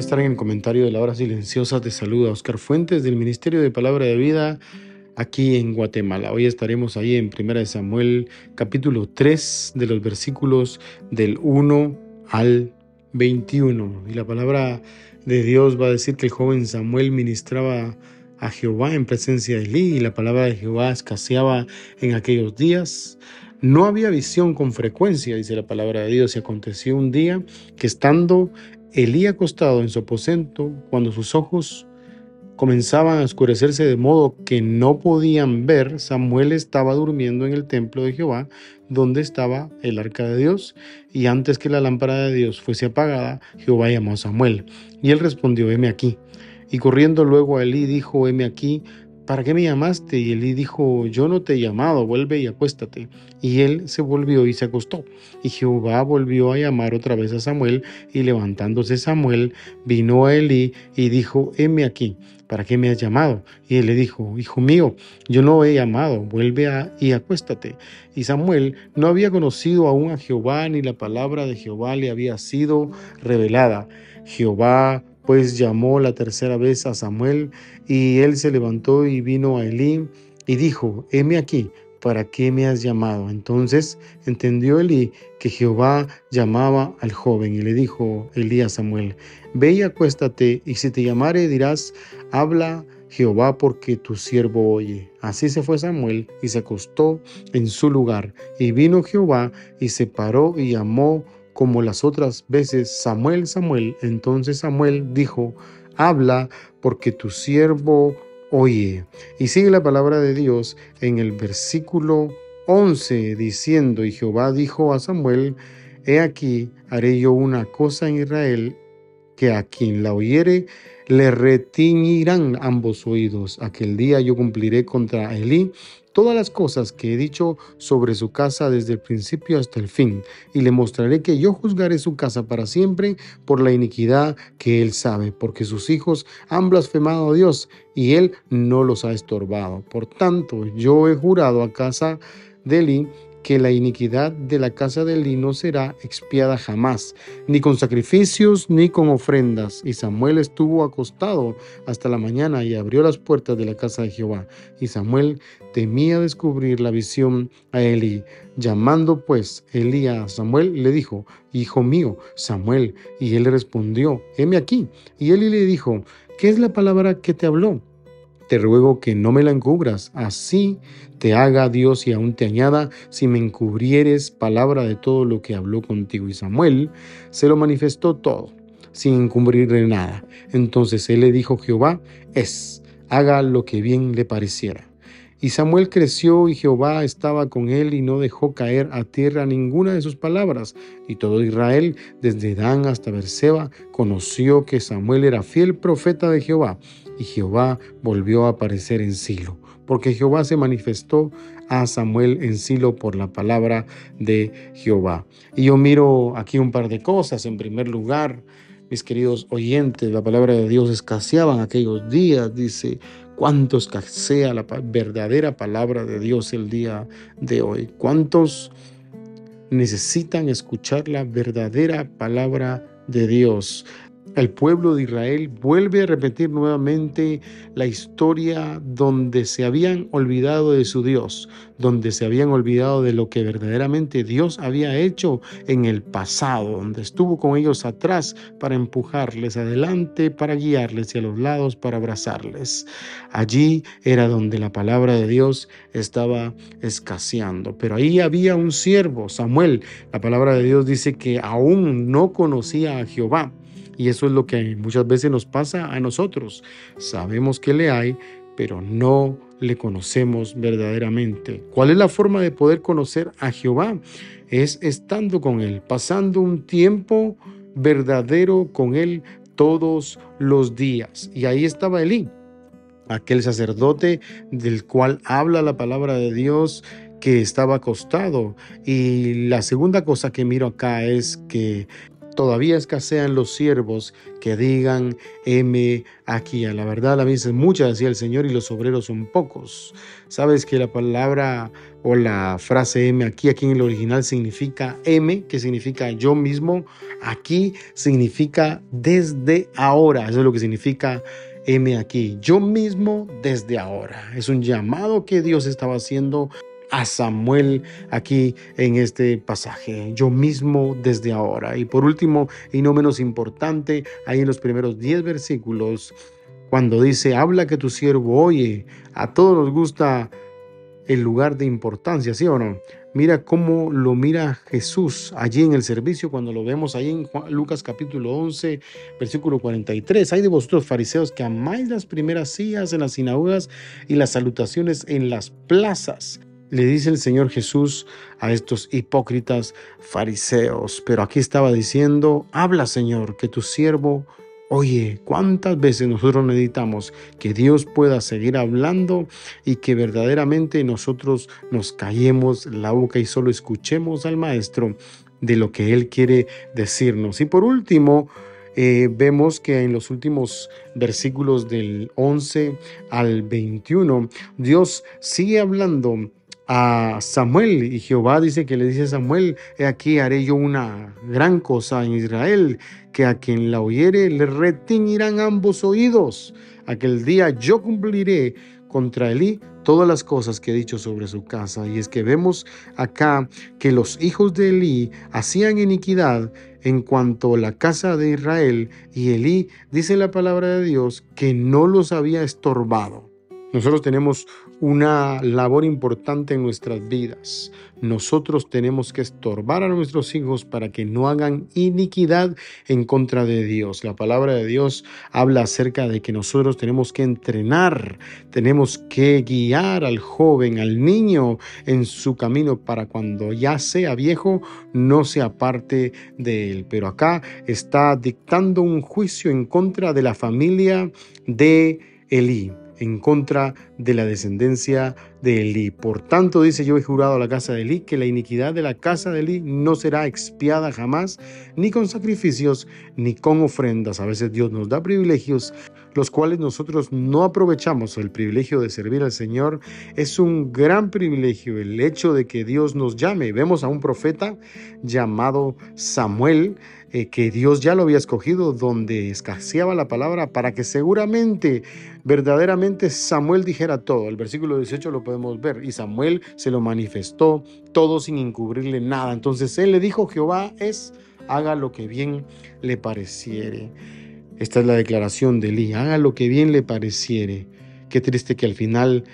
Estar en el comentario de la hora silenciosa. Te saluda Oscar Fuentes del Ministerio de Palabra de Vida aquí en Guatemala. Hoy estaremos ahí en 1 Samuel capítulo 3 de los versículos del 1 al 21. Y la palabra de Dios va a decir que el joven Samuel ministraba a Jehová en presencia de Elí y la palabra de Jehová escaseaba en aquellos días. No había visión con frecuencia, dice la palabra de Dios, y aconteció un día que estando Elí acostado en su aposento, cuando sus ojos comenzaban a oscurecerse de modo que no podían ver, Samuel estaba durmiendo en el templo de Jehová, donde estaba el arca de Dios, y antes que la lámpara de Dios fuese apagada, Jehová llamó a Samuel, y él respondió, heme aquí. Y corriendo luego a Elí dijo, heme aquí, ¿para qué me llamaste? Y Elí dijo, yo no te he llamado, vuelve y acuéstate. Y él se volvió y se acostó. Y Jehová volvió a llamar otra vez a Samuel, y levantándose Samuel, vino a Elí y dijo, heme aquí, ¿para qué me has llamado? Y él le dijo, hijo mío, yo no he llamado, vuelve y acuéstate. Y Samuel no había conocido aún a Jehová, ni la palabra de Jehová le había sido revelada. Jehová pues llamó la tercera vez a Samuel, y él se levantó y vino a Elí y dijo, heme aquí, ¿para qué me has llamado? Entonces entendió Elí que Jehová llamaba al joven y le dijo Elí a Samuel, ve y acuéstate, y si te llamare dirás, habla Jehová porque tu siervo oye. Así se fue Samuel y se acostó en su lugar, y vino Jehová y se paró y llamó como las otras veces, Samuel, Samuel. Entonces Samuel dijo, habla porque tu siervo oye. Y sigue la palabra de Dios en el versículo 11 diciendo, y Jehová dijo a Samuel, he aquí, haré yo una cosa en Israel que a quien la oyere le retiñirán ambos oídos. Aquel día yo cumpliré contra Elí todas las cosas que he dicho sobre su casa desde el principio hasta el fin, y le mostraré que yo juzgaré su casa para siempre por la iniquidad que él sabe, porque sus hijos han blasfemado a Dios y él no los ha estorbado. Por tanto, yo he jurado a casa de Elí que la iniquidad de la casa de Eli no será expiada jamás, ni con sacrificios ni con ofrendas. Y Samuel estuvo acostado hasta la mañana y abrió las puertas de la casa de Jehová. Y Samuel temía descubrir la visión a Eli. Llamando pues Elí a Samuel, le dijo, Hijo mío, Samuel. Y él respondió, heme aquí. Y Eli le dijo, ¿qué es la palabra que te habló? Te ruego que no me la encubras, así te haga Dios y aún te añada, si me encubrieres palabra de todo lo que habló contigo. Y Samuel se lo manifestó todo, sin encubrirle nada. Entonces él le dijo, Jehová es, haga lo que bien le pareciera. Y Samuel creció y Jehová estaba con él y no dejó caer a tierra ninguna de sus palabras. Y todo Israel, desde Dan hasta Berseba, conoció que Samuel era fiel profeta de Jehová y Jehová volvió a aparecer en Silo, porque Jehová se manifestó a Samuel en Silo por la palabra de Jehová. Y yo miro aquí un par de cosas. En primer lugar, mis queridos oyentes, la palabra de Dios escaseaba en aquellos días, dice, cuánto escasea la verdadera palabra de Dios el día de hoy. ¿Cuántos necesitan escuchar la verdadera palabra de Dios? El pueblo de Israel vuelve a repetir nuevamente la historia donde se habían olvidado de su Dios, donde se habían olvidado de lo que verdaderamente Dios había hecho en el pasado, donde estuvo con ellos atrás para empujarles adelante, para guiarles y a los lados para abrazarles. Allí era donde la palabra de Dios estaba escaseando, pero ahí había un siervo, Samuel. La palabra de Dios dice que aún no conocía a Jehová y eso es lo que muchas veces nos pasa a nosotros. Sabemos que le hay, pero no le conocemos verdaderamente. ¿Cuál es la forma de poder conocer a Jehová? Es estando con Él, pasando un tiempo verdadero con él todos los días. Y ahí estaba Elí, aquel sacerdote del cual habla la palabra de Dios que estaba acostado. Y la segunda cosa que miro acá es que todavía escasean los siervos que digan, heme aquí. A la verdad, la es mucha, decía el Señor, y los obreros son pocos. Sabes que la palabra o la frase M aquí, aquí en el original significa M, que significa yo mismo. Aquí significa desde ahora. Eso es lo que significa M aquí. Yo mismo desde ahora. Es un llamado que Dios estaba haciendo a Samuel aquí en este pasaje, yo mismo desde ahora. Y por último, y no menos importante, ahí en los primeros 10 versículos, cuando dice, habla que tu siervo oye, a todos nos gusta el lugar de importancia, ¿sí o no? Mira cómo lo mira Jesús allí en el servicio cuando lo vemos ahí en Lucas capítulo 11, versículo 43. Hay de vosotros fariseos que amáis las primeras sillas en las sinagogas y las salutaciones en las plazas le dice el Señor Jesús a estos hipócritas fariseos. Pero aquí estaba diciendo, habla Señor, que tu siervo Oye, ¿cuántas veces nosotros necesitamos que Dios pueda seguir hablando y que verdaderamente nosotros nos callemos la boca y solo escuchemos al Maestro de lo que Él quiere decirnos? Y por último, eh, vemos que en los últimos versículos del 11 al 21, Dios sigue hablando a Samuel y Jehová dice que le dice a Samuel, he aquí haré yo una gran cosa en Israel, que a quien la oyere le retiñirán ambos oídos. Aquel día yo cumpliré contra Elí todas las cosas que he dicho sobre su casa. Y es que vemos acá que los hijos de Elí hacían iniquidad en cuanto a la casa de Israel y Elí dice la palabra de Dios que no los había estorbado. Nosotros tenemos una labor importante en nuestras vidas. Nosotros tenemos que estorbar a nuestros hijos para que no hagan iniquidad en contra de Dios. La palabra de Dios habla acerca de que nosotros tenemos que entrenar, tenemos que guiar al joven, al niño en su camino para cuando ya sea viejo no se aparte de él. Pero acá está dictando un juicio en contra de la familia de Elí en contra de la descendencia de Elí. Por tanto, dice yo he jurado a la casa de Elí que la iniquidad de la casa de Elí no será expiada jamás, ni con sacrificios, ni con ofrendas. A veces Dios nos da privilegios, los cuales nosotros no aprovechamos. El privilegio de servir al Señor es un gran privilegio. El hecho de que Dios nos llame. Vemos a un profeta llamado Samuel, eh, que Dios ya lo había escogido, donde escaseaba la palabra para que seguramente, verdaderamente Samuel dijera todo. El versículo 18 lo podemos ver. Y Samuel se lo manifestó todo sin encubrirle nada. Entonces él le dijo, Jehová es, haga lo que bien le pareciere. Esta es la declaración de Elí, haga lo que bien le pareciere. Qué triste que al final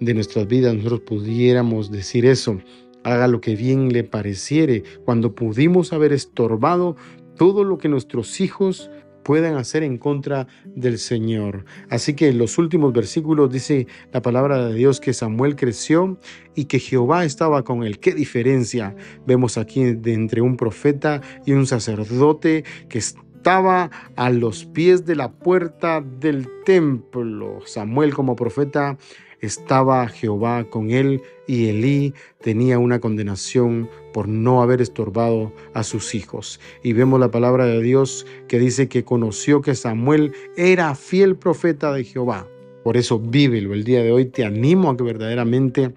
de nuestras vidas nosotros pudiéramos decir eso haga lo que bien le pareciere, cuando pudimos haber estorbado todo lo que nuestros hijos puedan hacer en contra del Señor. Así que en los últimos versículos dice la palabra de Dios que Samuel creció y que Jehová estaba con él. ¿Qué diferencia vemos aquí entre un profeta y un sacerdote que estaba a los pies de la puerta del templo? Samuel como profeta estaba Jehová con él y Elí tenía una condenación por no haber estorbado a sus hijos. Y vemos la palabra de Dios que dice que conoció que Samuel era fiel profeta de Jehová. Por eso vívelo el día de hoy. Te animo a que verdaderamente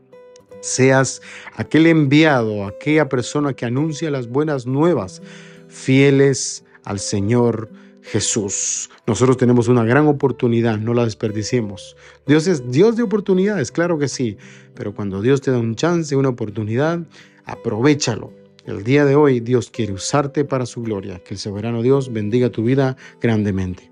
seas aquel enviado, aquella persona que anuncia las buenas nuevas, fieles al Señor Jesús. Nosotros tenemos una gran oportunidad, no la desperdiciemos. Dios es Dios de oportunidades, claro que sí, pero cuando Dios te da un chance, una oportunidad, aprovechalo. El día de hoy Dios quiere usarte para su gloria. Que el soberano Dios bendiga tu vida grandemente.